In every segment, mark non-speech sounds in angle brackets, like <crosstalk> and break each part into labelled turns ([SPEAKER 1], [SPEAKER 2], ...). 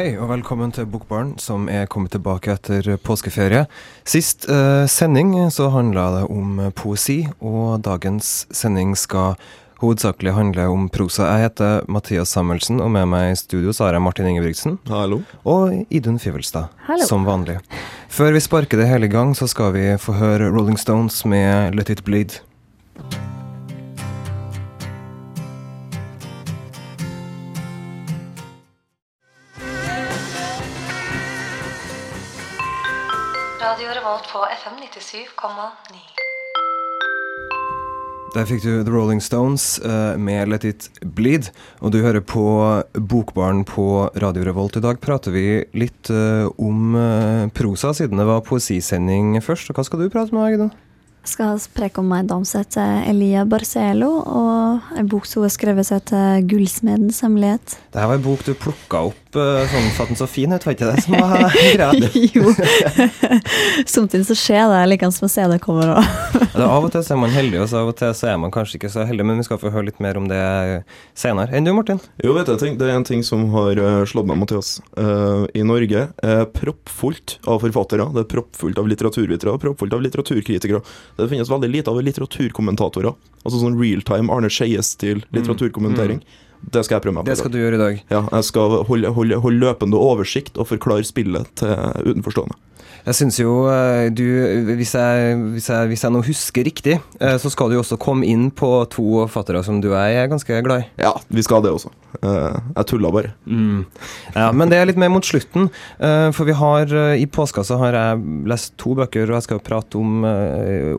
[SPEAKER 1] Hei og velkommen til Bokbarn, som er kommet tilbake etter påskeferie. Sist eh, sending så handla det om poesi, og dagens sending skal hovedsakelig handle om prosa. Jeg heter Mathias Samuelsen, og med meg i studio så har jeg Martin Ingebrigtsen.
[SPEAKER 2] Hallo.
[SPEAKER 1] Og Idun Fivelstad,
[SPEAKER 3] Hallo.
[SPEAKER 1] som vanlig. Før vi sparker det hele i gang, så skal vi få høre Rolling Stones med Let It Bleed.
[SPEAKER 4] På FM 97,9.
[SPEAKER 1] Der fikk du The Rolling Stones uh, med Let It Bleed, og du hører på Bokbaren på Radio Revolt. I dag prater vi litt uh, om uh, prosa, siden det var poesisending først. Og hva skal du prate med, Agda?
[SPEAKER 3] Jeg skal preke om ei dame som heter Elia Barcelo, og en bok som har skrevet til 'Gullsmedens hemmelighet'.
[SPEAKER 1] Det her var ei bok du plukka opp eh, sånn for at den så fin ut, var ikke det som var <laughs> greia? <laughs>
[SPEAKER 3] jo. <laughs> Samtidig så skjer det like som det kommer òg.
[SPEAKER 1] Av og til så er man heldig, og så av og til så er man kanskje ikke så heldig, men vi skal få høre litt mer om det senere. Enn du, Martin?
[SPEAKER 2] Jo, vet du, en? Det er en ting som har eh, slått meg, Mathias. Uh, I Norge er proppfullt av forfattere. Det er proppfullt av litteraturvitere proppfullt av litteraturkritikere. Det finnes veldig lite av litteraturkommentatorer. Altså sånn realtime Arne Skeies-stil litteraturkommentering. Det skal jeg prøve meg på.
[SPEAKER 1] Det skal du gjøre i dag.
[SPEAKER 2] Ja, jeg skal holde, holde, holde løpende oversikt og forklare spillet til utenforstående.
[SPEAKER 1] Jeg syns jo eh, du hvis jeg, hvis, jeg, hvis jeg nå husker riktig, eh, så skal du også komme inn på to fattere som du er ganske glad i.
[SPEAKER 2] Ja, vi skal det også. Eh, jeg tulla bare.
[SPEAKER 1] Ja, men det er litt mer mot slutten. For vi har i påska så har jeg lest to bøker, og jeg skal prate om,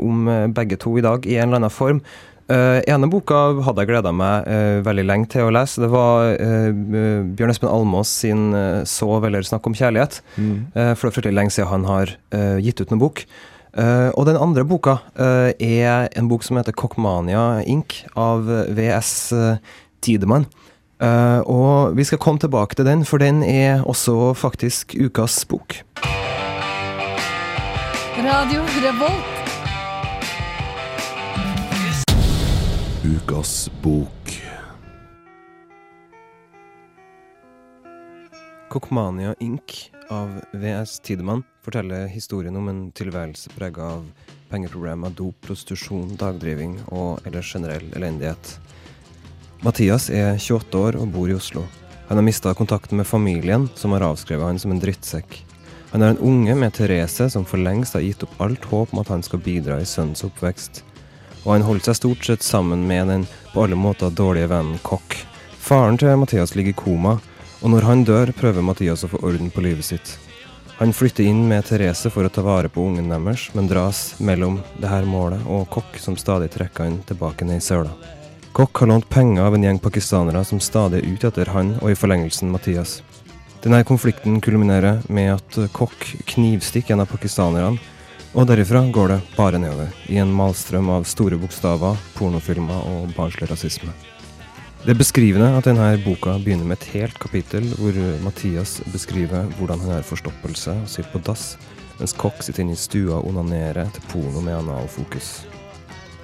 [SPEAKER 1] om begge to i dag i en eller annen form. Uh, ene boka hadde jeg gleda meg uh, veldig lenge til å lese. Det var uh, Bjørn Espen Almås sin 'Sov eller snakk om kjærlighet'. Eh, for det er fryktelig lenge siden han har gitt ut en bok. Eh, og den andre boka eh, er en bok som heter 'Kokmania Inc. av VS Tidemann. Eh, og vi skal komme tilbake til den, for den er også faktisk ukas bok.
[SPEAKER 3] Radio Revolt.
[SPEAKER 2] Ukas bok.
[SPEAKER 1] Kokmania Inc. av VS Tidemann forteller historien om en tilværelse prega av pengeproblemer, dop, prostitusjon, dagdriving og ellers generell elendighet. Mathias er 28 år og bor i Oslo. Han har mista kontakten med familien, som har avskrevet han som en drittsekk. Han har en unge med Therese som for lengst har gitt opp alt håp om at han skal bidra i sønnens oppvekst. Og han holdt seg stort sett sammen med den på alle måter dårlige vennen Kokk. Faren til Mathias ligger i koma, og når han dør, prøver Mathias å få orden på livet sitt. Han flytter inn med Therese for å ta vare på ungen deres, men dras mellom det her målet og Kokk, som stadig trekker han tilbake ned i søla. Kokk har lånt penger av en gjeng pakistanere som stadig er ute etter han og i forlengelsen Mathias. Denne konflikten kulminerer med at Kokk knivstikker en av pakistanerne, og derifra går det bare nedover, i en malstrøm av store bokstaver, pornofilmer og barnslig rasisme. Det er beskrivende at denne boka begynner med et helt kapittel hvor Mathias beskriver hvordan han har forstoppelse og sitter på dass, mens Kokk sitter inne i stua og onanerer til porno med analfokus.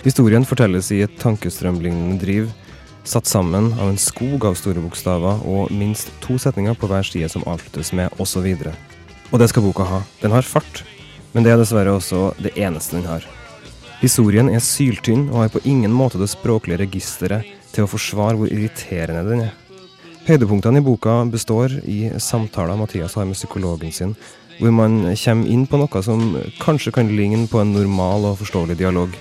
[SPEAKER 1] Historien fortelles i et tankestrømlignende driv, satt sammen av en skog av store bokstaver og minst to setninger på hver side som avsluttes med 'osv'. Og det skal boka ha. Den har fart, men det er dessverre også det eneste den har. Historien er syltynn og har på ingen måte det språklige registeret til å forsvare hvor irriterende den er. Høydepunktene i boka består i samtaler Mathias har med psykologen sin, hvor man kommer inn på noe som kanskje kan ligne på en normal og forståelig dialog.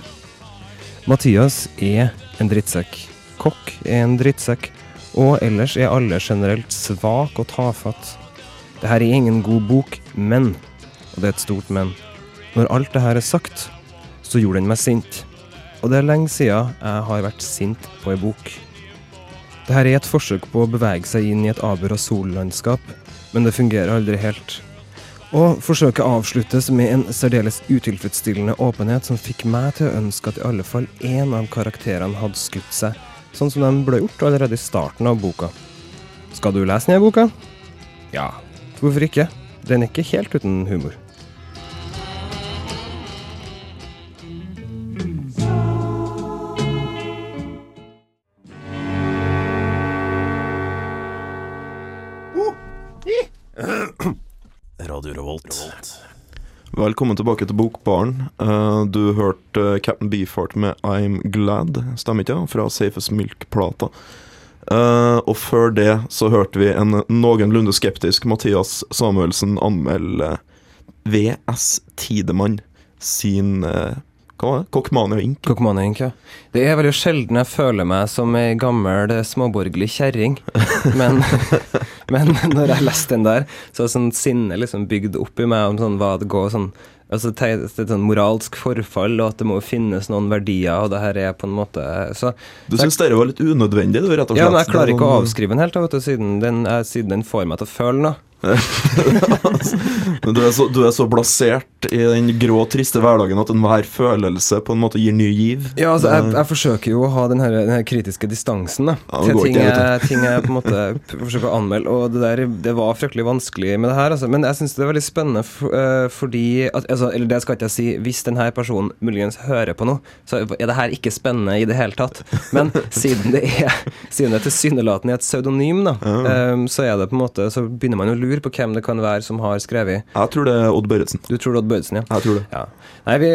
[SPEAKER 1] Mathias er en drittsekk. Kokk er en drittsekk. Og ellers er alle generelt svak og tafatt. Dette er ingen god bok, men, og det er et stort men, når alt det her er sagt, så gjorde den meg sint. Og det er lenge siden jeg har vært sint på ei bok. Dette er et forsøk på å bevege seg inn i et avbøra sollandskap, men det fungerer aldri helt. Og forsøket avsluttes med en særdeles utilfredsstillende åpenhet som fikk meg til å ønske at i alle fall én av karakterene hadde skutt seg, sånn som de ble gjort allerede i starten av boka. Skal du lese denne boka? Ja, hvorfor ikke? Den er ikke helt uten humor.
[SPEAKER 2] Velkommen tilbake til Bokbaren. Eh, du hørte eh, Captain Beefheart med I'm Glad, stemmer ikke? Fra Safest Milk-plata. Eh, og før det så hørte vi en noenlunde skeptisk Mathias Samuelsen anmelde VS Tidemann sin eh, Hva var det? Kokkmania Ink.
[SPEAKER 1] Kokmanink, ja. Det er veldig sjelden jeg føler meg som ei gammel eh, småborgerlig kjerring. <laughs> Men, <laughs> men når jeg leste den der, så er sånn sinne liksom bygd opp i meg om sånn hva det går sånn Altså er sånn moralsk forfall, og at det må finnes noen verdier, og det her er på en måte Så
[SPEAKER 2] Du syns dette var litt unødvendig, du, rett og slett?
[SPEAKER 1] Ja, men jeg klarer ikke å avskrive den helt, da, vet du, siden den, jeg- siden den får meg til å føle noe. <laughs>
[SPEAKER 2] Du er, så, du er så blasert i den grå, triste hverdagen at enhver følelse på en måte gir ny giv.
[SPEAKER 1] Ja, altså, jeg, jeg forsøker jo å ha den her, den her kritiske distansen da,
[SPEAKER 2] Ja,
[SPEAKER 1] til ting jeg, ting jeg på en måte forsøker å anmelde. Og det der det var fryktelig vanskelig med det her. Altså. Men jeg syns det er veldig spennende for, uh, fordi at, altså, Eller det skal ikke jeg si. Hvis denne personen muligens hører på noe, så er det her ikke spennende i det hele tatt. Men <laughs> siden det er Siden det tilsynelatende er et pseudonym, da, um, så er det på en måte Så begynner man å lure på hvem det kan være som har skrevet.
[SPEAKER 2] Jeg tror det er Odd Børretzen.
[SPEAKER 1] Du tror det er Odd Børretzen, ja?
[SPEAKER 2] Jeg tror det.
[SPEAKER 1] Ja. Nei, vi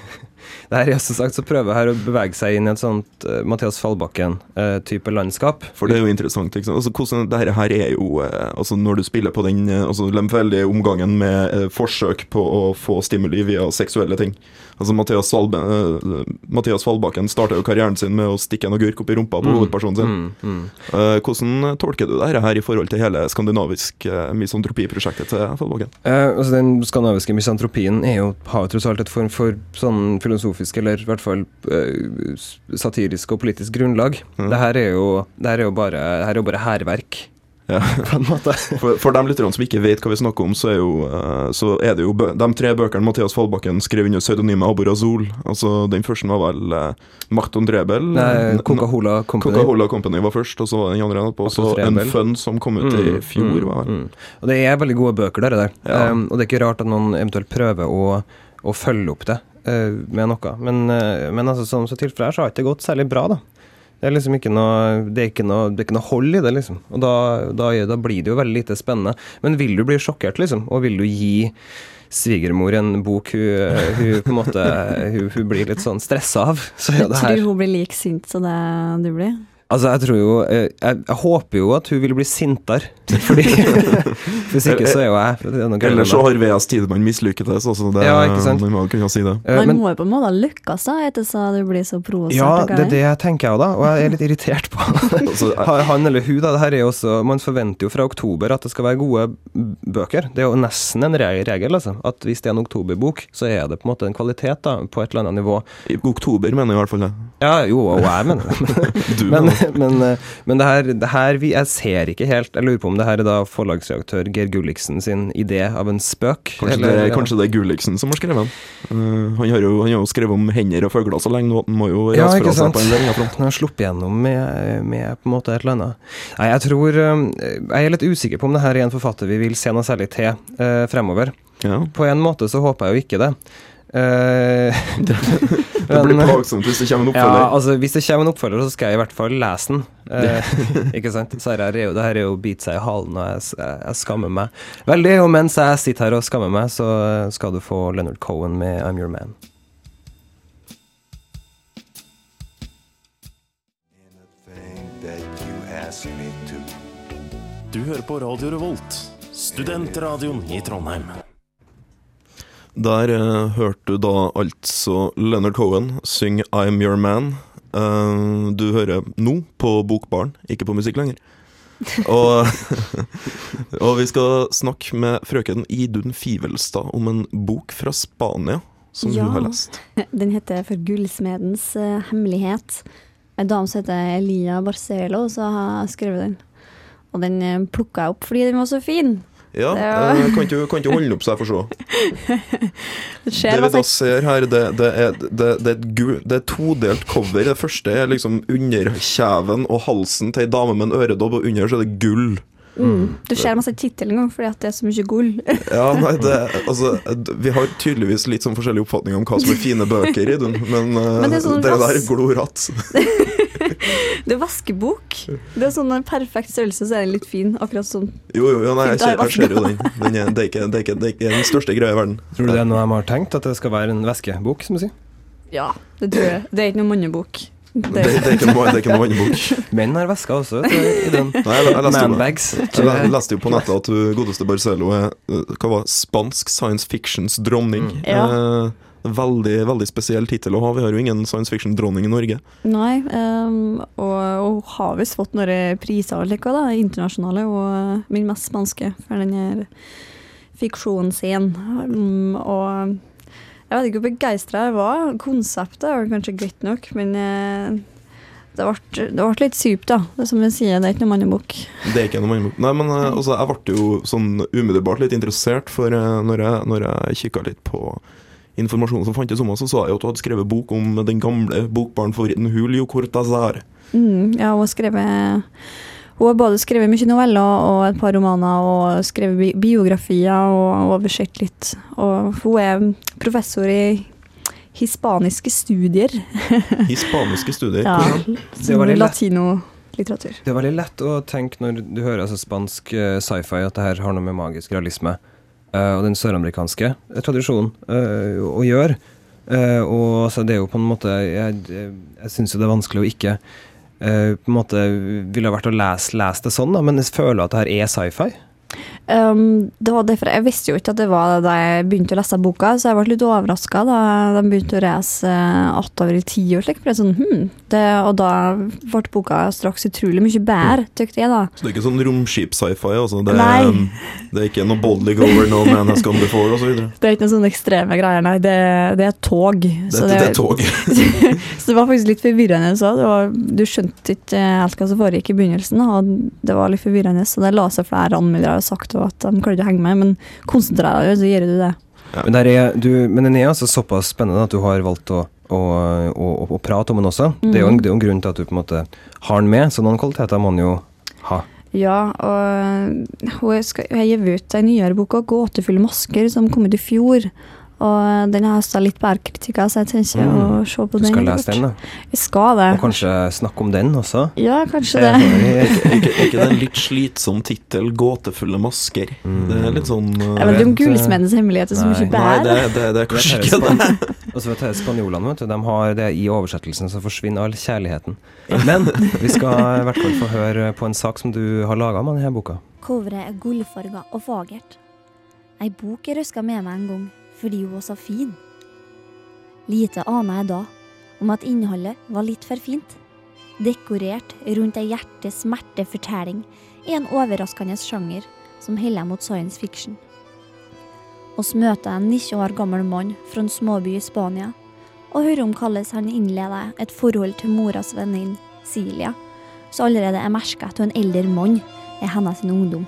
[SPEAKER 1] <laughs> det er som sagt så prøver her å bevege seg inn i et sånt uh, Mathias Fallbakken-type landskap.
[SPEAKER 2] For det er jo interessant. Ikke sant? Altså, hvordan, det her- er jo uh, altså Når du spiller på den eh, altså, lemfeldige omgangen med eh, forsøk på å få stimuli via seksuelle ting Altså Mathias, Salbe, eh, Mathias Fallbakken starta jo karrieren sin med å stikke en agurk opp i rumpa på hovedpersonen sin.
[SPEAKER 1] Mm, mm.
[SPEAKER 2] Eh, hvordan tolker du det her- i forhold til hele skandinavisk uh, misantropiprosjektet til Fallbakken?
[SPEAKER 1] Eh, altså Den skandinaviske misantropien er jo, har jo tross alt et form for sånn filosofisk, eller i hvert fall eh, satirisk og politisk grunnlag.
[SPEAKER 2] Mm.
[SPEAKER 1] Det her er jo Det her er jo bare Det her er jo bare hærverk,
[SPEAKER 2] Ja. <laughs>
[SPEAKER 1] på en måte.
[SPEAKER 2] For, for de lytterne som ikke vet hva vi snakker om, så er, jo, eh, så er det jo de tre bøkene Mathias Fallbakken skrev under pseudonymet Aborazol. Altså, den første var vel uh, Machton Drebel.
[SPEAKER 1] Nei, Coca-Cola Company.
[SPEAKER 2] Coca-Cola Company var først, og så var den andre etterpå. Og så
[SPEAKER 1] En
[SPEAKER 2] Fun som kom ut i fjor. var vel.
[SPEAKER 1] mm. Og det er veldig gode bøker, der. der.
[SPEAKER 2] Ja.
[SPEAKER 1] Um, og det er ikke rart at noen eventuelt prøver å, å følge opp det eh, med noe. Men, eh, men altså, som så tilfellet her, så har ikke det gått særlig bra, da. Det er liksom ikke noe Det er ikke noe, det er ikke noe hold i det, liksom. Og da, da, da blir det jo veldig lite spennende. Men vil du bli sjokkert, liksom? Og vil du gi svigermor en bok hun, hun på en måte hun, hun blir litt sånn stressa av, så er
[SPEAKER 3] Jeg tror hun blir like sint som det du blir.
[SPEAKER 1] Altså, jeg tror jo eh, Jeg, jeg håper jo at hun vil bli sintere. Fordi <laughs> Hvis ikke, så er jo jeg er
[SPEAKER 2] Ellers så har VS Tidemann mislykkedes, altså. Det,
[SPEAKER 1] Ja, ikke sant?
[SPEAKER 2] Man må kunne si det.
[SPEAKER 1] Eh,
[SPEAKER 3] Man
[SPEAKER 1] men,
[SPEAKER 3] må jo på en måte lykkes da, etter så du blir så provosert.
[SPEAKER 1] ja, det er det jeg tenker jeg òg, da. Og jeg er litt irritert på <laughs>
[SPEAKER 2] Altså,
[SPEAKER 1] Ha- Han eller hun, da. Det her er jo også Man forventer jo fra oktober at det skal være gode bøker. Det er jo nesten en regel, altså. At hvis det er en oktoberbok, så er det på en måte en kvalitet, da, på et eller annet nivå.
[SPEAKER 2] I oktober, mener jeg i hvert fall det.
[SPEAKER 1] Ja, jo, og jeg mener det. <laughs>
[SPEAKER 2] Du mener det. <laughs>
[SPEAKER 1] men, eh, men det her, det her vi, Jeg ser ikke helt Jeg lurer på om det her er da forlagsreaktør Geir Gulliksen sin idé av en spøk?
[SPEAKER 2] Kanskje,
[SPEAKER 1] eller-
[SPEAKER 2] det, kanskje det er Gulliksen som har skrevet den. Uh, han, har jo, han har jo skrevet om hender og fugler så lenge nå at han må jo
[SPEAKER 1] Ja, ikke
[SPEAKER 2] fra seg på en front.
[SPEAKER 1] Han har sluppet gjennom med, med på en måte et eller annet. Nei, jeg tror eh, Jeg er litt usikker på om det her er en forfatter vi vil se noe særlig til uh, fremover.
[SPEAKER 2] Ja.
[SPEAKER 1] På en måte så håper jeg jo ikke det. Eh, <laughs>
[SPEAKER 2] Det blir plagsomt hvis det kommer en oppfølger.
[SPEAKER 1] Ja, altså Hvis det kommer en oppfølger, så skal jeg i hvert fall lese den. Eh, <laughs> ikke sant? Så her er jo, det her er jo å bite seg i halen, og jeg, jeg, jeg skammer meg veldig. Og mens jeg sitter her og skammer meg, så skal du få Leonard Cohen med I'm Your Man.
[SPEAKER 5] Du hører på Radio Revolt, studentradioen i Trondheim.
[SPEAKER 2] Der uh, hørte du da altså Leonard Cohen synge I'm Your Man. Uh, du hører nå på Bokbaren, ikke på musikk lenger. Og, <laughs> og vi skal snakke med frøken Idun Fivelstad om en bok fra Spania som
[SPEAKER 3] Ja.
[SPEAKER 2] hun har lest. <laughs>
[SPEAKER 3] Den heter For gullsmedens uh, hemmelighet. En dame som heter Elia Barcelo, så har skrevet den. Og den plukka jeg opp fordi den var så fin.
[SPEAKER 2] Ja,
[SPEAKER 3] var-
[SPEAKER 2] eh, kan ikke, kan holde opp så jeg får se. <laughs>
[SPEAKER 3] Det
[SPEAKER 2] Det vi da ser her, det, det, er, det, det, er et gul det er et todelt cover. Det første er liksom under kjeven og halsen til ei dame med en øredobb, og under så er det gull.
[SPEAKER 3] mm. Du ser masse tittel en gang fordi at det er så mye gull. <laughs>
[SPEAKER 2] Ja, nei, det, <laughs> altså, Vi har tydeligvis litt sånn forskjellig oppfatning om hva som er fine bøker, Idun, men, eh,
[SPEAKER 3] Men det er sånn
[SPEAKER 2] det der
[SPEAKER 3] er
[SPEAKER 2] gloratt. <laughs>
[SPEAKER 3] Det er vaskebok. Det er sånn en perfekt størrelse, så er den litt fin. Akkurat sånn.
[SPEAKER 2] Jo, jo, jo nei, jeg, ser, jeg ser jo den. den er, det, er ikke, det, er ikke, det er ikke den største greia i verden.
[SPEAKER 1] Tror du det er noe de har tenkt, at det skal være en væskebok, som du sier?
[SPEAKER 3] Ja, det tror jeg. Det er ikke noen mannebok.
[SPEAKER 2] Det, det, er ikke noe, det er ikke noe vannbok. <laughs>
[SPEAKER 1] Menn har vesker også, vet i den.
[SPEAKER 2] Nei, jeg, jeg, leste jo, jeg leste jo på nettet at hun godeste Barcelo er eh, hva var, spansk science fictions dronning.
[SPEAKER 1] Mm.
[SPEAKER 3] Ja.
[SPEAKER 2] Eh, veldig veldig spesiell tittel å ha. Vi har jo ingen science fiction-dronning i Norge.
[SPEAKER 3] Nei, um, og hun har visst fått noen priser like, da, internasjonale, og min mest spanske for den her fiksjonen sin. Um, og jeg vet ikke hvor begeistra jeg var. Konseptet var kanskje greit nok, men eh, det ble, det ble litt sypt, da. Det er som jeg sier, det er ikke noe mannebok.
[SPEAKER 2] Det er ikke noe mannebok. Nei, men eh, altså, jeg ble jo sånn umiddelbart litt interessert, for eh, når jeg, når jeg kikka litt på informasjonen som fantes om henne, så sa jeg at hun hadde skrevet bok om den gamle bokbarnfavoritten Julio Cortazar.
[SPEAKER 3] Mm, ja, hun har skrevet Hun har både skrevet mye noveller og et par romaner, og skrevet bi biografier og oversett litt. Og hun er professor i hispaniske studier. <laughs>
[SPEAKER 2] Hispaniske studier.
[SPEAKER 3] Ja,
[SPEAKER 2] Hvordan?
[SPEAKER 1] Det
[SPEAKER 3] latino-litteratur.
[SPEAKER 1] Det er veldig lett å tenke når du hører altså, spansk eh, sci-fi at det her har noe med magisk realisme og den søramerikanske eh, tradisjonen eh, å gjøre. Eh, og så det er jo på en måte Jeg, jeg, syns jo det er vanskelig å ikke eh, på en måte ville vært å lese, lese det sånn, da, men jeg føler at det her er sci-fi.
[SPEAKER 3] Um, det var derfor Jeg visste jo ikke at det var da jeg begynte å lese boka, så jeg ble litt overraska da de begynte å reise uh, attover i tid og slik. For det sånn, hmm, det, og da ble boka straks utrolig mye bedre, tykte jeg, da.
[SPEAKER 2] Så det er ikke sånn romskip-sci-fi? Altså. Det,
[SPEAKER 3] Nei.
[SPEAKER 2] er- det er ikke noe boldly over no man has gone before osv.?
[SPEAKER 3] Det er ikke noen sånne ekstreme greier, nei. Det, det er tog.
[SPEAKER 2] Det,
[SPEAKER 3] så
[SPEAKER 2] det, det er tog. <laughs>
[SPEAKER 3] så det var faktisk litt forvirrende. Så var, du skjønte ikke helt hva som foregikk i begynnelsen, og det var litt forvirrende. Så det la seg flere anmeldere og sagt at de klarer ikke å henge med, men konsentrer deg, så gjør du det.
[SPEAKER 1] Men, der er, du, men den er altså såpass spennende at du har valgt å, å, å, å prate om den også. Det, er jo en, det er jo en grunn til at du på en måte har den med, så noen kvaliteter må den jo ha.
[SPEAKER 3] Ja, og hun skal, jeg har gitt ut en nyere bok, 'Gåtefulle masker', som kom ut i fjor. Og den har høsta litt bedre kritikker, så jeg tenker
[SPEAKER 1] Mm.
[SPEAKER 3] å se på den.
[SPEAKER 1] Du
[SPEAKER 3] skal
[SPEAKER 1] lese den, da.
[SPEAKER 3] Jeg skal det.
[SPEAKER 1] Og kanskje snakke om den også.
[SPEAKER 3] Ja, kanskje
[SPEAKER 1] Eh,
[SPEAKER 3] det.
[SPEAKER 2] Er ikke, er ikke det en litt slitsom tittel? 'Gåtefulle masker'? Det er litt sånn uh,
[SPEAKER 3] Jeg vet ikke om
[SPEAKER 1] hemmeligheter som
[SPEAKER 3] ikke bærer. er
[SPEAKER 1] nei.
[SPEAKER 2] det, det, det er kanskje
[SPEAKER 1] er
[SPEAKER 2] ikke det. <laughs>
[SPEAKER 1] Og så vet jeg, Spanjolene vet du, de har det i oversettelsen, så forsvinner all kjærligheten. Men vi skal i hvert fall få høre på en sak som du har laga med denne boka.
[SPEAKER 6] Coveret er gullfarga og fagert. Ei bok jeg røska med meg en gang fordi hun var så fin. Lite ana jeg da om at innholdet var litt for fint. Dekorert rundt ei hjerte-smerte-fortelling i en overraskende sjanger som heller mot science fiction. Oss møter en 19 år gammel mann fra en småby i Spania, og hører om hvordan han innleder et forhold til moras venninne Silja, som allerede er merka av en eldre mann i hennes ungdom.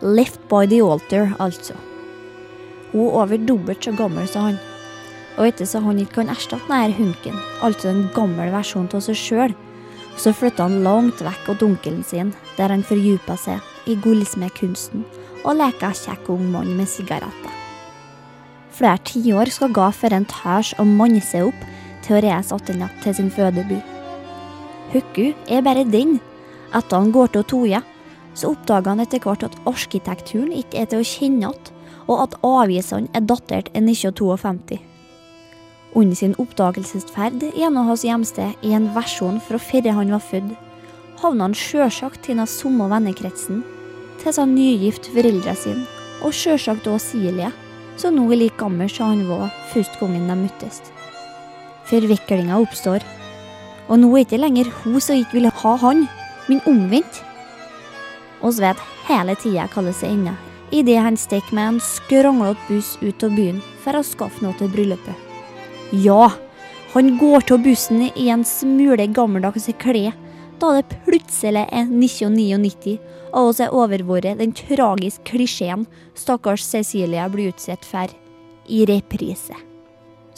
[SPEAKER 6] Left by the altar, altså. Hun er over dobbelt så gammel som han. Og etter så han ikke kan erstatte denne hunken, altså en gammel versjon av seg sjøl, så flytta han langt vekk av onkelen sin, der han fordypa seg i gullsmedkunsten og leka kjekk ung mann med sigaretter. Flere tiår skal gå før en tør å manne seg opp til å reise tilbake til sin fødeby. Hukku er bare den. Etter han går til Toje, så oppdager han etter hvert at arkitekturen ikke er til å kjenne igjen, og at avisene er datert i 1952. Under sin oppdagelsesferd gjennom hans hjemsted i en versjon fra før han var født, havna han sjølsagt i den samme vennekretsen til sin nygift foreldre sine, og sjølsagt òg Silje, som nå er like gammel som han var første gangen de møttes. Forviklinga oppstår, og nå er ikke lenger hun som ikke ville ha han, men omvendt. Vi vet hele tida hvordan det ender, idet han stikker med en skranglete buss ut av byen for å skaffe noe til bryllupet. Ja, han går til bussen i en smule gammeldagse klær, da det plutselig er 1999, og oss er overværet den tragiske klisjeen stakkars Cecilie blir utsatt for i reprise.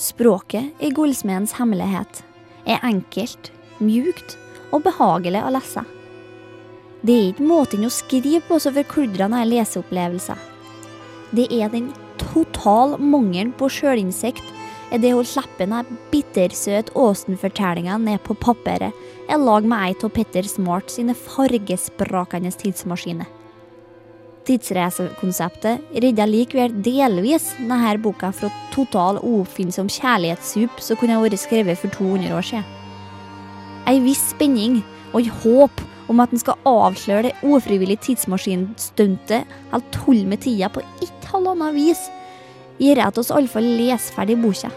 [SPEAKER 6] Språket i Gullsmedens hemmelighet er enkelt, mjukt og behagelig å lese. Det er ikke måten å skrive på som forkludrer denne leseopplevelsen. Det er den total mangelen på sjølinnsikt er det å slipper denne bittersøt Åsen-fortellinga ned på papiret i lag med ei av Petter Smart sine fargesprakende tidsmaskiner. Tidsreisekonseptet redda likevel delvis denne boka fra total uoppfinnsom kjærlighetssup som kunne vært skrevet for 200 år siden. Ei viss spenning og et håp om at en skal avsløre det ufrivillige tidsmaskinstuntet eller tull med tida på et halvannet vis, gjør at oss iallfall leser ferdig boka.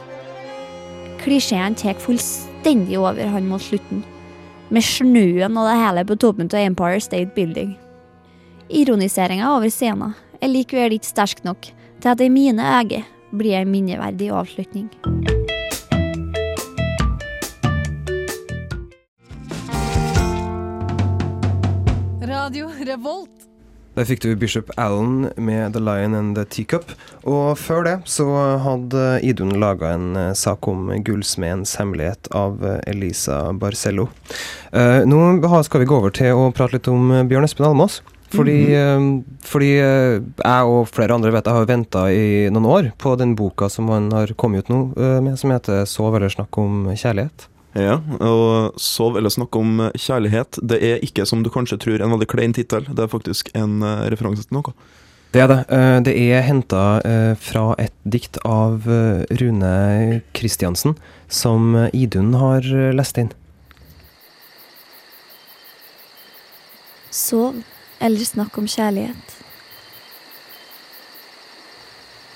[SPEAKER 6] Klisjeen tar fullstendig over han mot slutten, med snøen og det hele på toppen av Empire State Building. Ironiseringa over scenen er likevel ikke sterk nok til at i mine øyne blir en minneverdig avslutning.
[SPEAKER 7] Radio Revolt.
[SPEAKER 1] Der fikk du Bishop Allen med The Lion and the Teacup. Og før det så hadde Idun laga en eh, sak om gullsmedens hemmelighet av eh, Elisa Barcello. Eh, nå skal vi gå over til å prate litt om Bjørn Espen Almås. Fordi, eh, fordi jeg og flere andre vet jeg har venta i noen år på den boka som han har kommet ut nå med, som heter 'Sov eller snakk om kjærlighet'.
[SPEAKER 2] Ja, og Sov eller snakk om kjærlighet. Det er ikke, som du kanskje tror, en veldig klein tittel. Det er faktisk en eh, referanse til noe.
[SPEAKER 1] Det er det. Eh, Det er henta fra et dikt av eh, Rune Kristiansen, som eh, Idun har eh, lest inn.
[SPEAKER 6] Sov eller snakk om kjærlighet.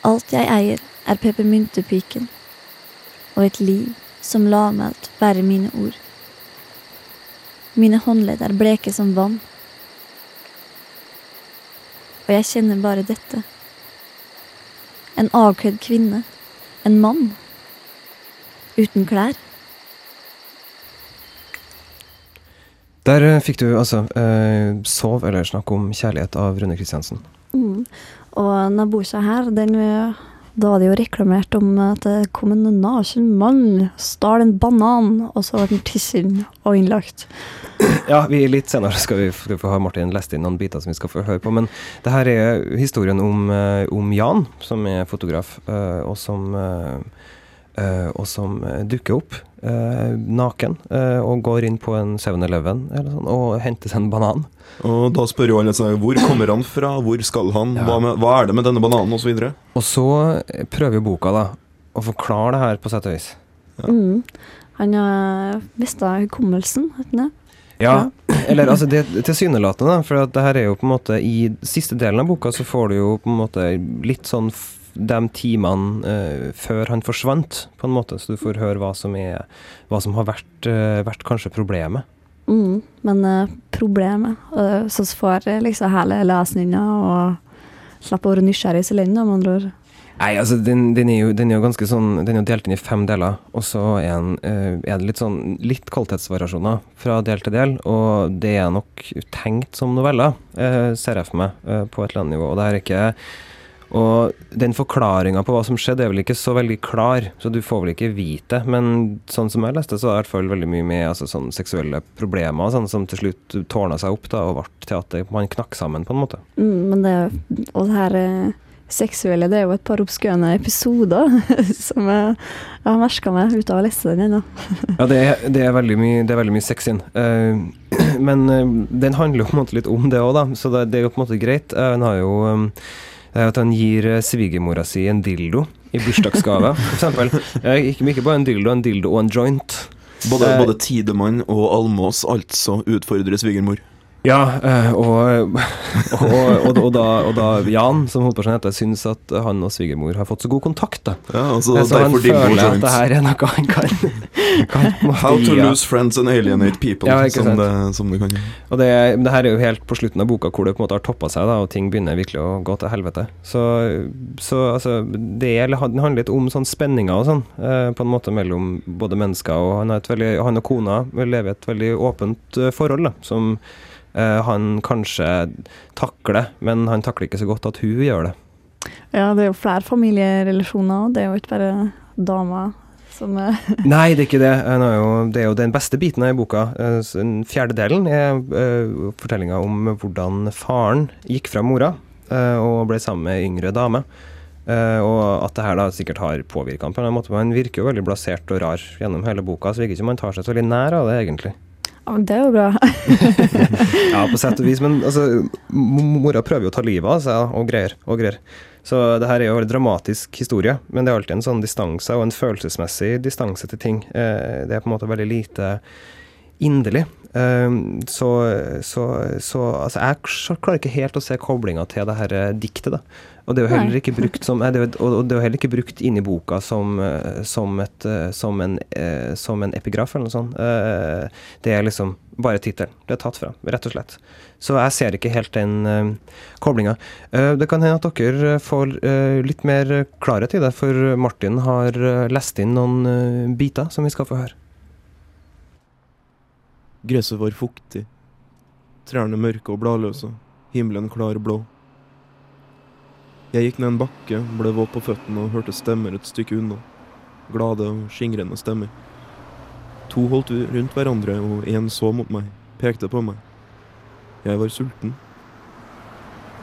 [SPEAKER 6] Alt jeg eier, er peppermyntepiken, og et liv som lavmælt bærer mine ord. Mine håndledd er bleke som vann, og jeg kjenner bare dette. En avkledd kvinne, en mann, uten klær.
[SPEAKER 1] Der eh, fikk du altså eh, 'Sov eller snakk om kjærlighet' av Rune Kristiansen.
[SPEAKER 3] Mm. Og denne boka her, den, eh, da var det jo reklamert om at det kom en naken mann, stjal en banan, og så ble den tissen og innlagt.
[SPEAKER 1] Ja, vi litt senere skal vi, skal vi få ha Martin lest inn noen biter som vi skal få høre på. Men det her er historien om, eh, om Jan, som er fotograf, eh, og som eh, og som eh, dukker opp eh, naken eh, og går inn på en 7-Eleven eller sånn, og henter seg en banan.
[SPEAKER 2] Og da spør jo alle seg hvor kommer han fra, hvor skal han,
[SPEAKER 1] Ja.
[SPEAKER 2] hva, med, hva er det med denne bananen, osv.
[SPEAKER 1] Og så prøver prøver boka da å forklare det her på sett og vis.
[SPEAKER 2] Ja.
[SPEAKER 3] Mm. Han har mista hukommelsen, du det?
[SPEAKER 1] Ja, <clears throat> eller altså det tilsynelatende, for at det her er jo på en måte I siste delen av boka så får du jo på en måte litt sånn de timene uh, før han forsvant, på en måte, så du får høre hva som er Hva som har vært, uh, vært kanskje problemet.
[SPEAKER 3] Mm. Men eh, problemet uh, Så får liksom hele lesninga og slipper å være nysgjerrig så lenge, med andre ord.
[SPEAKER 1] Nei, altså den, den, er jo, den er jo ganske sånn Den er jo delt inn i fem deler, og så er, den, er det litt sånn litt kvalitetsvariasjoner fra del til del, og det er nok tenkt som noveller, ser jeg for meg, på et eller annet nivå. Og det er ikke og den forklaringa på hva som skjedde, er vel ikke så veldig klar, så du får vel ikke vite. Men sånn som jeg leste, så er det i hvert fall veldig mye med altså, sånn seksuelle problemer sånn, som til slutt tårna seg opp da, og ble til at det, man knakk sammen, på en måte.
[SPEAKER 3] Mm, men det, og det her eh, seksuelle, det er jo et par oppskøne episoder <laughs> som jeg, jeg har merka meg uten å ha lest den ennå.
[SPEAKER 1] Ja, det er, det er veldig mye, det er veldig mye sex inn. Uh, <clears throat> men uh, den handler jo på en måte litt om det òg, da, så det, det er jo på en måte greit. Uh, den har jo um, det er at han gir eh, svigermora si en dildo i bursdagsgave, f.eks. Eh, ikke, ikke bare en dildo, en dildo og en joint.
[SPEAKER 2] Både,
[SPEAKER 1] Eh,
[SPEAKER 2] både Tidemann og Almås altså utfordrer svigermor.
[SPEAKER 1] Ja, eh, <laughs> og, og, og, da, og da Jan, som hovedpersonen heter, syns at han og svigermor har fått så god kontakt. da.
[SPEAKER 2] Ja, altså,
[SPEAKER 1] så han føler at det her er noe han kan, <laughs> kan
[SPEAKER 2] How to lose friends and alienate people,
[SPEAKER 1] Ja,
[SPEAKER 2] som, det, som det kan.
[SPEAKER 1] Og det, det her er jo helt på slutten av boka hvor det på en måte har toppa seg, da, og ting begynner virkelig å gå til helvete. Så, så altså, det handler litt om sånn spenninger og sånn, eh, på en måte mellom både mennesker og han, veldig, han og kona lever et veldig åpent eh, forhold, da, som eh, han kanskje takler, men han takler ikke så godt at hun gjør det.
[SPEAKER 3] Ja, det er jo flere familierelasjoner, det er jo ikke bare damer som er <laughs>
[SPEAKER 1] Nei, det er ikke det. Jo, det er jo den beste biten av boka. Eh, Den fjerde delen er uh, fortellinga om hvordan faren gikk fra mora eh, og ble sammen med yngre dame. Eh, og at det her da sikkert har påvirka ham på en måte. Men han virker jo veldig blasert og rar gjennom hele boka, så virker ikke som han tar seg så veldig nær av det, egentlig.
[SPEAKER 3] Det er jo bra. <laughs>
[SPEAKER 1] Ja, på sett og vis, men altså, mora prøver jo å ta livet av seg og greier. og greier. Så det her er jo en dramatisk historie, men det er alltid en sånn distanse, og en følelsesmessig distanse til ting. Eh, Det er på en måte veldig lite inderlig. Eh, Så, så, så altså, jeg klarer ikke helt å se koblinga til det her eh, diktet, da. Og det er jo heller ikke brukt som er, er heller ikke brukt inn i boka som, eh, som, et, eh, som, en, som en epigraf eller noe sånt. Det er liksom bare tittelen. Det er tatt fra, rett og slett. Så jeg ser ikke helt den koblinga. Det kan hende at dere får litt mer klarhet i det, for Martin har lest inn noen biter som vi skal få høre.
[SPEAKER 2] Gresset var fuktig. Trærne mørke og bladløse. Himmelen klar blå. Jeg gikk ned en bakke, ble våt på føttene og hørte stemmer et stykke unna. Glade og skingrende stemmer. To holdt rundt hverandre, og én så mot meg, pekte på meg. Jeg var sulten.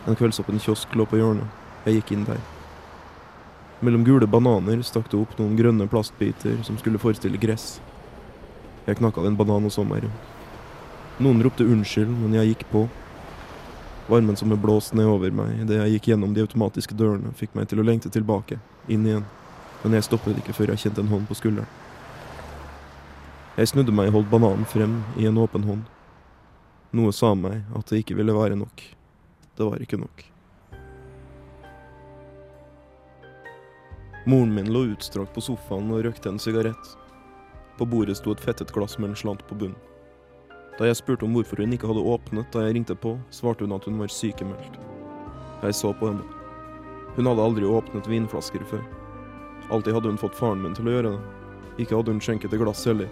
[SPEAKER 2] En kveldsåpen kiosk lå på hjørnet. Jeg gikk inn der. Mellom gule bananer stakk det opp noen grønne plastbiter som skulle forestille gress. Jeg knakk av en banan og så meg rundt. Noen ropte unnskyld, men jeg gikk på. Varmen som ble blåst ned over meg idet jeg gikk gjennom de automatiske dørene, fikk meg til å lengte tilbake, inn igjen. Men jeg stoppet ikke før jeg kjente en hånd på skulderen. Jeg snudde meg og holdt bananen frem i en åpen hånd. Noe sa meg at det ikke ville være nok. Det var ikke nok. Moren min lå utstrakt på sofaen og røkte en sigarett. På bordet sto et fettet glass med en slant på bunnen. Da jeg spurte om hvorfor hun ikke hadde åpnet da jeg ringte på, svarte hun at hun var sykemeldt. Jeg så på henne. Hun hadde aldri åpnet vinflasker før. Alltid hadde hun fått faren min til å gjøre det. Ikke hadde hun skjenket et glass heller.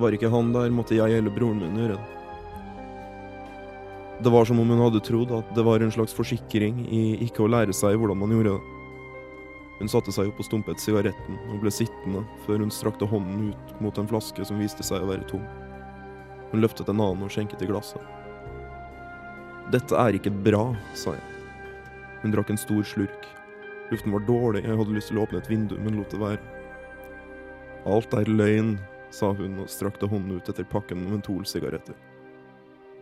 [SPEAKER 2] Var ikke han der, måtte jeg eller broren min gjøre det. Det var som om hun hadde trodd at det var en slags forsikring i ikke å lære seg hvordan man gjorde det. Hun satte seg opp og stumpet sigaretten, og ble sittende før hun strakte hånden ut mot en flaske som viste seg å være tom. Hun løftet en annen og skjenket i glasset. Dette er ikke bra, sa jeg. Hun drakk en stor slurk. Luften var dårlig, jeg hadde lyst til å åpne et vindu, men lot det være. Alt er løgn, sa hun og strakte hånden ut etter pakken med mentolsigaretter.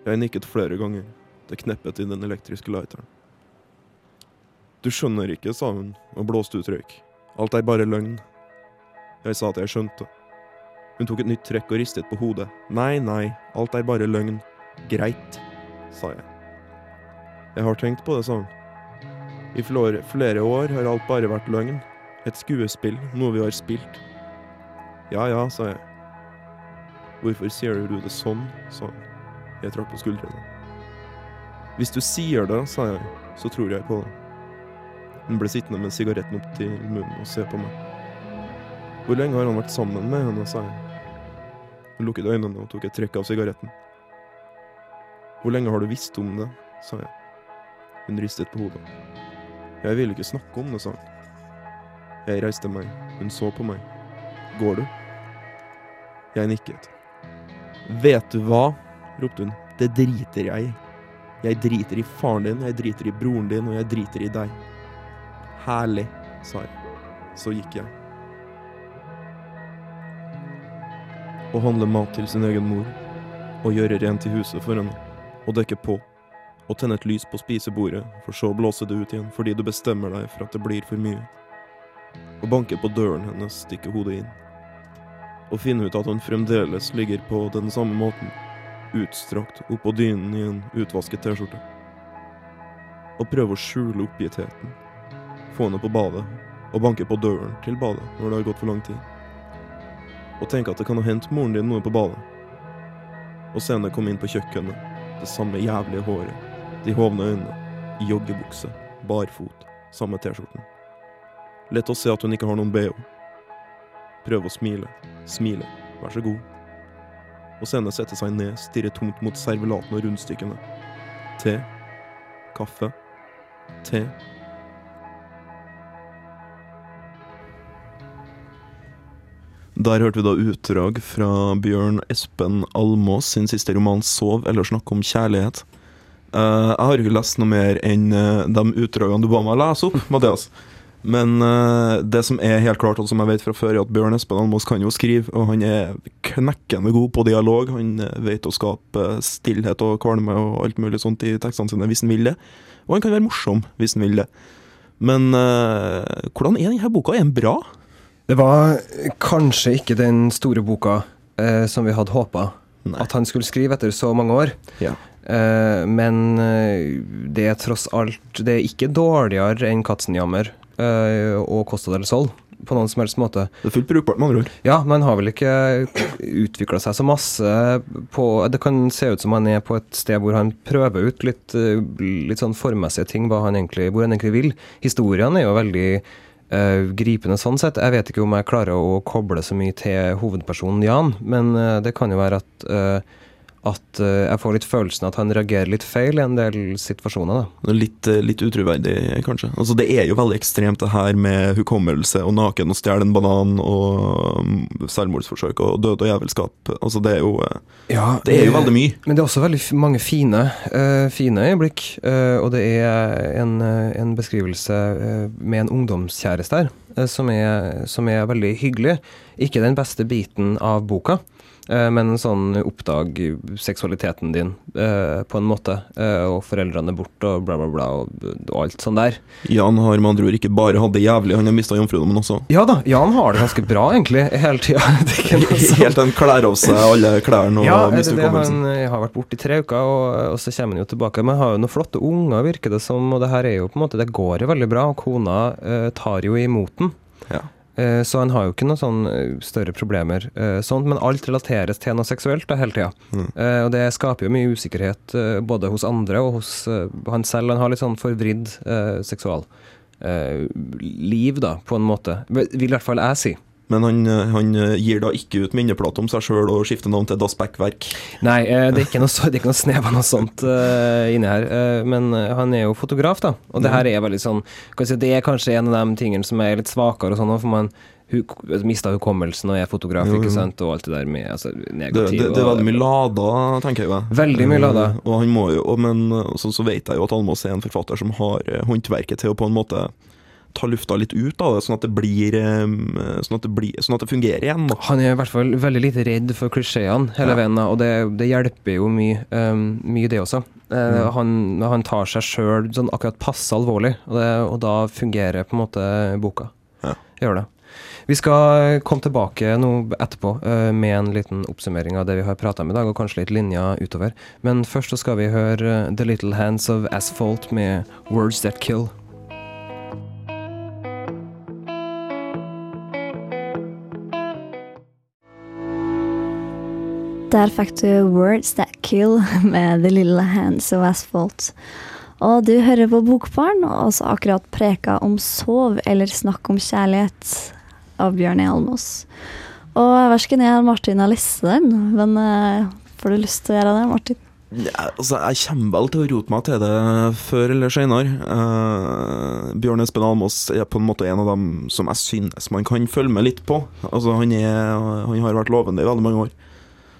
[SPEAKER 2] Jeg nikket flere ganger. Det kneppet i den elektriske lighteren. Du skjønner ikke, sa hun og blåste ut røyk. Alt er bare løgn. Jeg sa at jeg skjønte. Hun tok et nytt trekk og ristet på hodet. Nei, nei, alt er bare løgn. Greit, sa jeg. Jeg har tenkt på det, sa hun. I flere, år har alt bare vært løgn. Et skuespill, noe vi har spilt. Ja ja, sa jeg. Hvorfor sier du det sånn, sa hun. Jeg trakk på skuldrene. Hvis du sier det, sa jeg, så tror jeg på det. Hun ble sittende med sigaretten opp til munnen og se på meg. Hvor lenge har han vært sammen med henne, sa jeg. Hun lukket øynene og tok et trekk av sigaretten. Hvor lenge har du visst om det, sa jeg. Hun ristet på hodet. Jeg vil ikke snakke om det, sa hun. Jeg reiste meg, hun så på meg. Går du? Jeg nikket. Vet du hva? ropte hun. Det driter jeg i. Jeg driter i faren din, jeg driter i broren din, og jeg driter i deg. Herlig, sa jeg. Så gikk jeg. Å handle mat til sin egen mor, å gjøre rent i huset for henne, å dekke på, å tenne et lys på spisebordet, for så å blåse det ut igjen fordi du bestemmer deg for at det blir for mye. Å banke på døren hennes, stikke hodet inn. Å finne ut at hun fremdeles ligger på den samme måten, utstrakt oppå dynen i en utvasket T-skjorte. Og prøve å skjule oppgittheten. Få henne på badet, og banke på døren til badet når det har gått for lang tid. Og tenke at det kan ha hendt moren din noe på badet. Og senere kom inn på kjøkkenet, det samme jævlige håret, de hovne øynene, i joggebukse, barfot, samme T-skjorten. Lett å se at hun ikke har noen bh. Prøve å smile. Smile. Vær så god. Og senere sette seg ned, stirre tomt mot servelaten og rundstykkene. Te. Kaffe. Te. Der hørte vi da utdrag fra Bjørn Espen Almås sin siste roman 'Sov eller snakk om kjærlighet'. Uh, jeg har ikke lest noe mer enn uh, de utdragene du ba meg lese opp, <laughs> Mathias. Men uh, det som er helt klart, og som jeg vet fra før, er at Bjørn Espen Almås kan jo skrive, og han er knekkende god på dialog. Han vet å skape stillhet og kvalme og alt mulig sånt i tekstene sine hvis han vil det. Og han kan være morsom hvis han vil det. Men hvordan er denne boka? Er den bra?
[SPEAKER 1] Det var kanskje ikke den store boka eh, som vi hadde håpa at han skulle skrive etter så mange år.
[SPEAKER 2] Ja.
[SPEAKER 1] Eh, men eh, det er tross alt Det er ikke dårligere enn Katzenjammer eh, og Costa del Sol på noen som helst måte.
[SPEAKER 2] Det er fullt brukbart, med andre ord.
[SPEAKER 1] Ja, man har vel ikke utvikla seg så masse på Det kan se ut som han er på et sted hvor han prøver ut litt, eh, litt sånn formmessige ting, hva han egentlig, hvor han egentlig vil. Historiene er jo veldig eh, gripende sånn sett. Jeg vet ikke om jeg klarer å koble så mye til hovedpersonen Jan, men eh, det kan jo være at eh, at eh, jeg får litt følelsen at han reagerer litt feil i en del situasjoner. da.
[SPEAKER 2] Litt, eh, litt utruverdig, kanskje. Altså, det er jo veldig ekstremt, det her med hukommelse og naken og stjele en banan og mm, selvmordsforsøk og død og jævelskap. Altså, det er jo ja, Det er jo veldig mye.
[SPEAKER 1] Men det er også veldig mange fine, uh, fine øyeblikk. Uh, og det er en, eh, en beskrivelse uh, med en ungdomskjæreste her, eh, som, er, som er veldig hyggelig. Ikke den beste biten av boka. Eh, Men sånn oppdag seksualiteten din eh, på en måte, eh, og foreldrene bort og bla, bla, bla, og, og alt sånn der.
[SPEAKER 2] Jan har med andre ord ikke bare hatt det jævlig, han har mista jomfrudommen også.
[SPEAKER 1] Ja da, Jan har det ganske bra, egentlig, hele tida. <laughs>
[SPEAKER 2] Helt til han klær av seg alle klærne og
[SPEAKER 1] Ja,
[SPEAKER 2] mister
[SPEAKER 1] han
[SPEAKER 2] hukommelsen.
[SPEAKER 1] eh, har vært borte i tre uker, og, og så kommer han jo tilbake. Men har jo noen flotte unger, virker det som, og det her er jo på en måte Det går jo veldig bra, og kona eh, tar jo imot den.
[SPEAKER 2] Ja.
[SPEAKER 1] Eh, så han har jo ikke noen sånn eh, større problemer, eh, sånt, men alt relateres til noe seksuelt da, hele tida.
[SPEAKER 2] Mm.
[SPEAKER 1] Og det skaper jo mye usikkerhet både hos andre og hos han selv. Han har litt sånn forvridd seksualliv, seksual liv, da, på en måte. Vil i hvert fall jeg si.
[SPEAKER 2] Men han, eh, han eh, gir da ikke ut minneplate om seg sjøl og skifter navn til Das Beck-verk.
[SPEAKER 1] Nei, eh, det er ikke noe, det er ikke noe snev av noe sånt eh, inni her. men han er jo fotograf, da. Og det her er veldig sånn si, Det er kanskje en av de tingene som er litt svakere, og sånn, for man hu, mista hukommelsen og er fotograf, ikke sant, og alt det der med altså, negativ
[SPEAKER 2] det, det er veldig mye lada, tenker jeg.
[SPEAKER 1] Veldig mye lada.
[SPEAKER 2] Og han må jo, men så, så vet jeg jo at Almås er en forfatter som har håndverket til å på en måte ta lufta litt ut av det, sånn at det blir Sånn at det, blir, sånn at det fungerer igjen. Da.
[SPEAKER 1] Han er i hvert fall veldig lite redd for klisjeene hele
[SPEAKER 2] Ja.
[SPEAKER 1] veien, og det, det hjelper jo mye, um, mye det også. Uh,
[SPEAKER 2] Mm.
[SPEAKER 1] han, han tar seg sjøl sånn akkurat passe alvorlig, og, det, og da fungerer på en måte boka.
[SPEAKER 2] Ja.
[SPEAKER 1] Gjør det. Vi skal komme tilbake nå etterpå eh, med en liten oppsummering av det vi har prata om i dag, og kanskje litt linjer utover. Men først så skal vi høre eh, The Little Hands of Asphalt med Words That Kill.
[SPEAKER 6] Der fikk du Words That Kill med The Little Hands of Asphalt. Og du hører på Bokbarn, og også akkurat preka om sov eller snakk om kjærlighet av Bjørn. Almås. Og verken jeg eller Martin har lest den, men uh, får du lyst til å gjøre det, Martin?
[SPEAKER 2] Ja, altså, jeg kommer vel til å rote meg til det før eller senere. Uh, Bjørn Espen Almås er på en måte en av dem som jeg synes man kan følge med litt på. Altså, han, er, han har vært lovende i veldig mange år.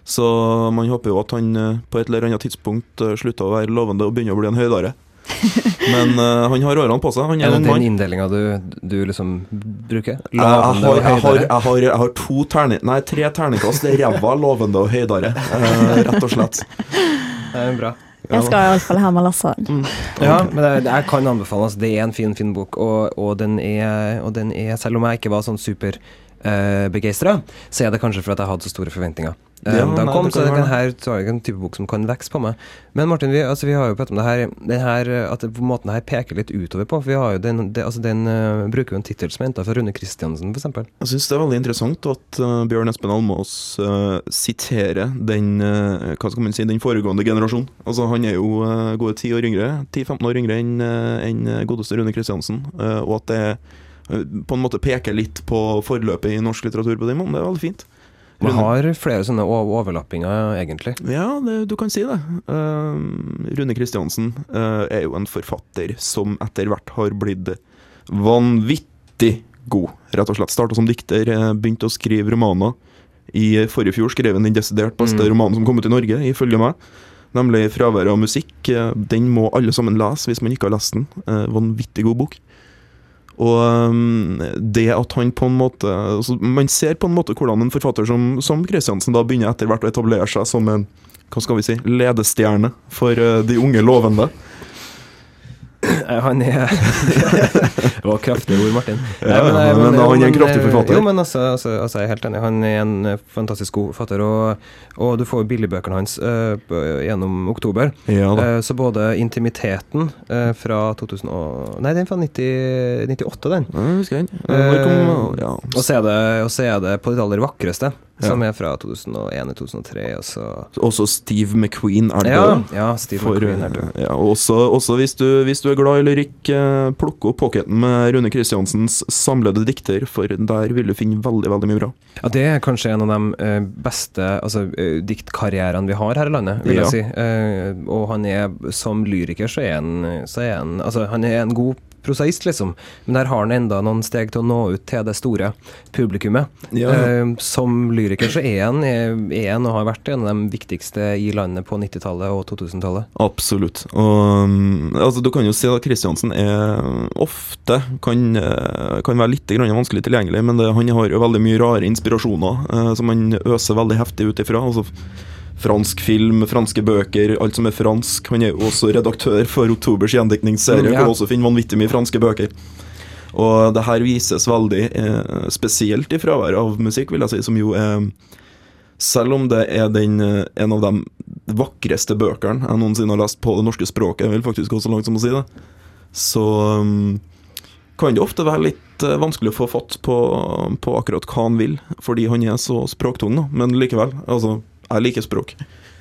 [SPEAKER 2] Så man håper jo at han eh, på et eller annet tidspunkt eh, slutter å være lovende og begynner å bli en høydare. <laughs> Men uh, han har årene på seg. Han
[SPEAKER 1] Er
[SPEAKER 2] er
[SPEAKER 1] det den inndelinga du, du liksom bruker?
[SPEAKER 2] Jeg, jeg, har, jeg, har, jeg, har, jeg har to terning, nei, tre terningkast. Det er ræva, lovende og høydare, uh, rett og slett.
[SPEAKER 1] Det er bra.
[SPEAKER 6] Jeg skal iallfall ha med lese den.
[SPEAKER 1] Ja, men det, det, jeg kan anbefale altså, Det er en fin, fin bok, og, og, den er, og den er Selv om jeg ikke var sånn superbegeistra, uh, så er det kanskje for at jeg hadde så store forventninger. Eh,
[SPEAKER 2] Ja,
[SPEAKER 1] da
[SPEAKER 2] nei,
[SPEAKER 1] kom,
[SPEAKER 2] det
[SPEAKER 1] så
[SPEAKER 2] kan
[SPEAKER 1] den her så er det en type bok som kan vokse på meg. Men Martin, vi, altså, vi har jo pratet om det her, det her eh, at det på måten her peker litt utover på. For vi har jo den, det, altså, den uh, bruker jo en tittel som er henta fra Rune Kristiansen, f.eks.
[SPEAKER 2] Jeg syns det er veldig interessant at uh, Bjørn Espen Almås uh, siterer den hva skal man si, den foregående generasjon. Altså Han er jo uh, gode ti år yngre, 10-15 år yngre enn enn godeste Rune Kristiansen. og at det på en måte peker litt på forløpet i norsk litteratur på den måten. Det er veldig fint.
[SPEAKER 1] Man har flere sånne overlappinger, egentlig.
[SPEAKER 2] Ja, det, du kan si det. Uh, Rune Kristiansen uh, er jo en forfatter som etter hvert har blitt vanvittig god, rett og slett. Starta som dikter, eh, begynte å skrive romaner. I forrige fjor skrev han den desidert beste
[SPEAKER 1] Mm.
[SPEAKER 2] romanen som kom ut i Norge, ifølge meg. Nemlig 'Fraværet av musikk'. Eh, Den må alle sammen lese hvis man ikke har lest den. Uh, Vanvittig god bok. Og um, det at han på en måte altså Man ser på en måte hvordan en forfatter som, som Kristiansen da begynner etter hvert å etablere seg som en hva skal vi si, ledestjerne for uh, de unge lovende.
[SPEAKER 1] Eh, Han er <laughs> <laughs> Det var kraftige ord, Martin.
[SPEAKER 2] Ja,
[SPEAKER 1] Nei,
[SPEAKER 2] men han er en kraftig
[SPEAKER 1] eh,
[SPEAKER 2] forfatter.
[SPEAKER 1] Jo, men altså, altså, altså, jeg er helt enig. Han er en eh, fantastisk god forfatter, og, og du får billigbøkene hans uh, gjennom oktober.
[SPEAKER 2] Ja.
[SPEAKER 1] Eh, så både intimiteten uh, fra 2000 og Nei, den er fra 90, 98, den.
[SPEAKER 2] Ja, husker den. Ja.
[SPEAKER 1] Og så er det, på ditt aller vakreste,
[SPEAKER 2] Ja.
[SPEAKER 1] som er fra 2001-2003. Og så
[SPEAKER 2] Også Steve McQueen er
[SPEAKER 1] ja,
[SPEAKER 2] død.
[SPEAKER 1] ja, Steve
[SPEAKER 2] For,
[SPEAKER 1] McQueen er død.
[SPEAKER 2] ja, også, også hvis, du, hvis du er glad i lyrikk, plukke opp pocketen med Rune Kristiansens samlede dikter, for der vil du finne veldig veldig mye bra.
[SPEAKER 1] Ja, Det er kanskje en av de eh, beste altså, eh, diktkarrierene vi har her i landet, vil
[SPEAKER 2] Ja.
[SPEAKER 1] jeg si. Eh, og han er, som lyriker, så er han, så er han Altså, han er en god prosaist, liksom, men der har han enda noen steg til å nå ut til det store publikummet.
[SPEAKER 2] Ja.
[SPEAKER 1] Eh, som lyriker så er han, er, er han og har vært en av de viktigste i landet på 90-tallet og 2000-tallet.
[SPEAKER 2] Absolutt. Og um, altså, du kan jo si at Kristiansen er ofte kan, eh, kan være litt grann vanskelig tilgjengelig, men det, han har jo veldig mye rare inspirasjoner eh, som han øser veldig heftig ut ifra. Altså, fransk film, franske bøker, alt som er fransk. Han er jo også redaktør for Oktobers gjendiktningsserie,
[SPEAKER 1] Mm, ja.
[SPEAKER 2] hvor også finner vanvittig mye franske bøker. Og det her vises veldig eh, spesielt i fraværet av musikk, vil jeg si, som jo er selv om det er den, eh, en av de vakreste bøkene jeg noensinne har lest på det norske språket, jeg vil faktisk gå så langt som å si det, så um, kan det ofte være litt uh, vanskelig å få fatt på, på akkurat hva han vil, fordi han er så språktung, da. Men likevel, altså, jeg liker språk.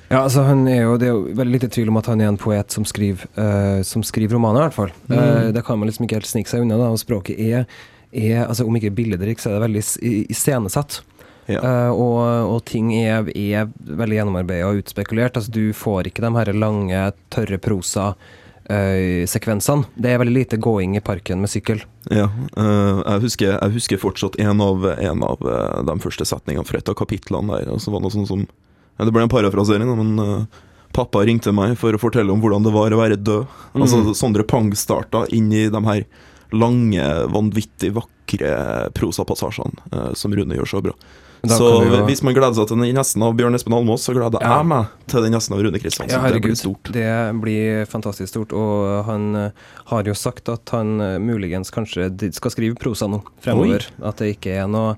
[SPEAKER 1] Ja, altså han er jo, Det er jo veldig lite tvil om at han er en poet som skriver, uh, som skriver romaner, i hvert fall.
[SPEAKER 2] Mm.
[SPEAKER 1] Uh, det kan man liksom ikke helt snike seg unna. da, og Språket er, er altså Om ikke billedrikt, så er det veldig is- iscenesatt.
[SPEAKER 2] Ja.
[SPEAKER 1] Uh, og, og ting er, er veldig gjennomarbeida og utspekulert. Altså Du får ikke de her lange, tørre prosa-sekvensene. det er veldig lite gåing i parken med sykkel.
[SPEAKER 2] Ja, jeg, husker, jeg husker fortsatt en av, en av de første setningene fra et av kapitlene der. Og så var det noe sånn som ja, Det ble en parafrasering, men eh, pappa ringte meg for å fortelle om hvordan det var å være død. Altså
[SPEAKER 1] Mm.
[SPEAKER 2] Sondre Pang starta inn i de her lange, vanvittig vakre prosapassasjene eh, som Rune gjør så bra. Så
[SPEAKER 1] jo-
[SPEAKER 2] hvis man gleder seg til den nesten av Bjørn Espen Almås, så gleder
[SPEAKER 1] Ja.
[SPEAKER 2] jeg meg til den nesten av Rune Kristiansen.
[SPEAKER 1] Ja,
[SPEAKER 2] det blir stort.
[SPEAKER 1] Det blir fantastisk stort. Og han eh, har jo sagt at han eh, muligens kanskje skal skrive prosa nå fremover. At det ikke er noe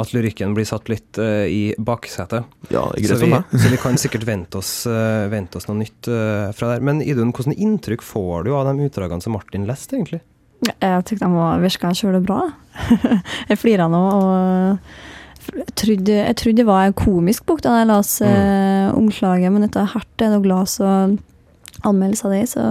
[SPEAKER 1] At lyrikken blir satt litt uh, i baksetet.
[SPEAKER 2] Ja, det
[SPEAKER 1] Så vi, <laughs> så vi kan sikkert vente oss, uh, vente oss noe nytt uh, fra der. Men Idun, hvordan inntrykk får du av de utdragene som Martin leste, egentlig?
[SPEAKER 3] Jeg syntes de var virka kjølig bra. <laughs> jeg flira nå og jeg trodde, jeg trodde det var en komisk bok da jeg las eh, omslaget, men etter hvert er det glass og anmeldelse av det, så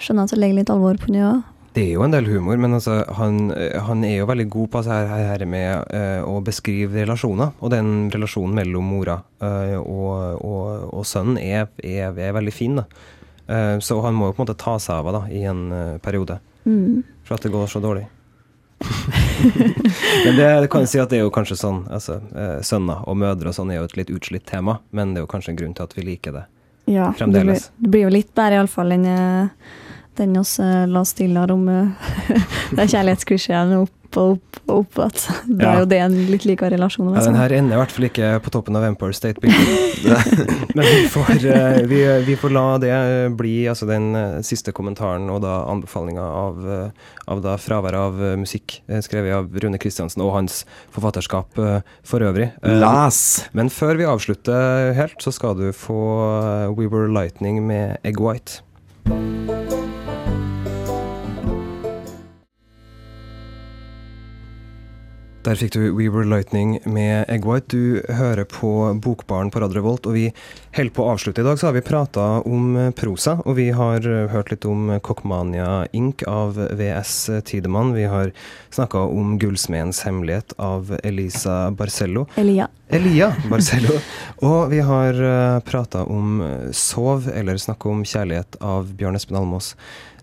[SPEAKER 3] skjønner jeg at det legger litt alvor på det òg.
[SPEAKER 1] Det er jo en del humor, men altså, han, eh, han er jo veldig god på det her, her med uh, å beskrive relasjoner. Og den relasjonen mellom mora uh, og, og, og sønnen er, er, er veldig fin. Eh, så han må jo på en måte ta seg av henne i en periode,
[SPEAKER 3] Mm.
[SPEAKER 1] for at det går så dårlig. <laughs> men det, kan jeg si at det er jo kanskje sånn altså, Sønner og mødre og sånn er jo et litt utslitt tema, men det er jo kanskje en grunn til at vi liker det.
[SPEAKER 3] Ja, det blir, det blir jo litt bedre iallfall enn eh, den oss la la stille om <laughs> Det er kjærlighetsklisjeen opp og opp og opp igjen.
[SPEAKER 1] Ja.
[SPEAKER 3] er jo det en litt like relasjon.
[SPEAKER 1] Ja,
[SPEAKER 3] Altså.
[SPEAKER 1] den her ender i hvert fall ikke på toppen av Empire State Building. <laughs> <laughs> Men vi får, eh, vi, vi får la det eh, bli altså den eh, siste kommentaren og da anbefalinga av, eh, av da fraværet av eh, musikk eh, skrevet av Rune Kristiansen og hans forfatterskap eh, for øvrig.
[SPEAKER 2] Las!
[SPEAKER 1] Men før vi avslutter helt, så skal du få eh, We Were Lightning med Egg White. Der fikk du We Were Lightning med Egg White. Du hører på Bokbaren på Radio og vi holder på å avslutte. I dag så har vi prata om prosa, og vi har hørt litt om Cockmania Inc. av VS Tidemann. Vi har snakka om Gullsmedens hemmelighet av Elisa Barcello.
[SPEAKER 3] Elia.
[SPEAKER 1] Elia Barcello. Og vi har uh, prata om eh, Sov, eller snakka om kjærlighet av Bjørn Espen Almås.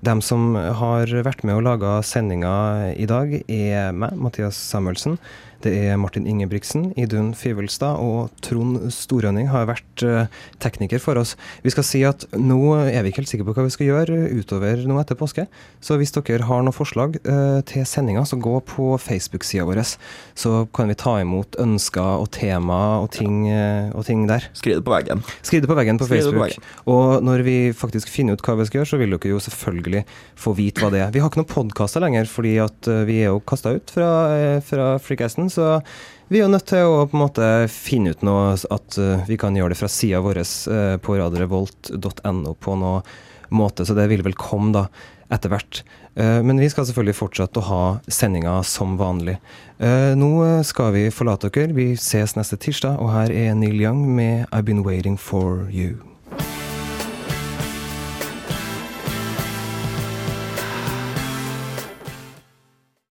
[SPEAKER 1] Dem som har vært med og laga sendinga i dag, er meg, Mathias Samuelsen. Det er Martin Ingebrigtsen, Idun Fivelstad og Trond Storønning har vært eh, tekniker for oss. Vi skal si at nå er vi ikke helt sikre på hva vi skal gjøre utover nå etter påske. Så hvis dere har noen forslag eh, til sendinga, så gå på Facebook-sida vår. Så kan vi ta imot ønsker og tema og ting, eh, og ting der.
[SPEAKER 2] Skriv det på veggen.
[SPEAKER 1] Skriv det på veggen på
[SPEAKER 2] det på
[SPEAKER 1] Facebook. Og når vi faktisk finner ut hva vi skal gjøre, så vil dere jo selvfølgelig få vite hva det er. Vi har ikke noen podkaster lenger, fordi at vi er jo kasta ut fra, fra fra Freecasten. Så vi er nødt til å på en måte finne ut noe at eh, vi kan gjøre det fra sida vår eh, på radiorevolt.no på noe måte, så det vil vel komme da etter hvert. Eh, Men vi skal selvfølgelig fortsette å ha sendinga som vanlig. Nå skal vi forlate dere. Vi ses neste tirsdag, og her er Neil Young med I've Been Waiting For You.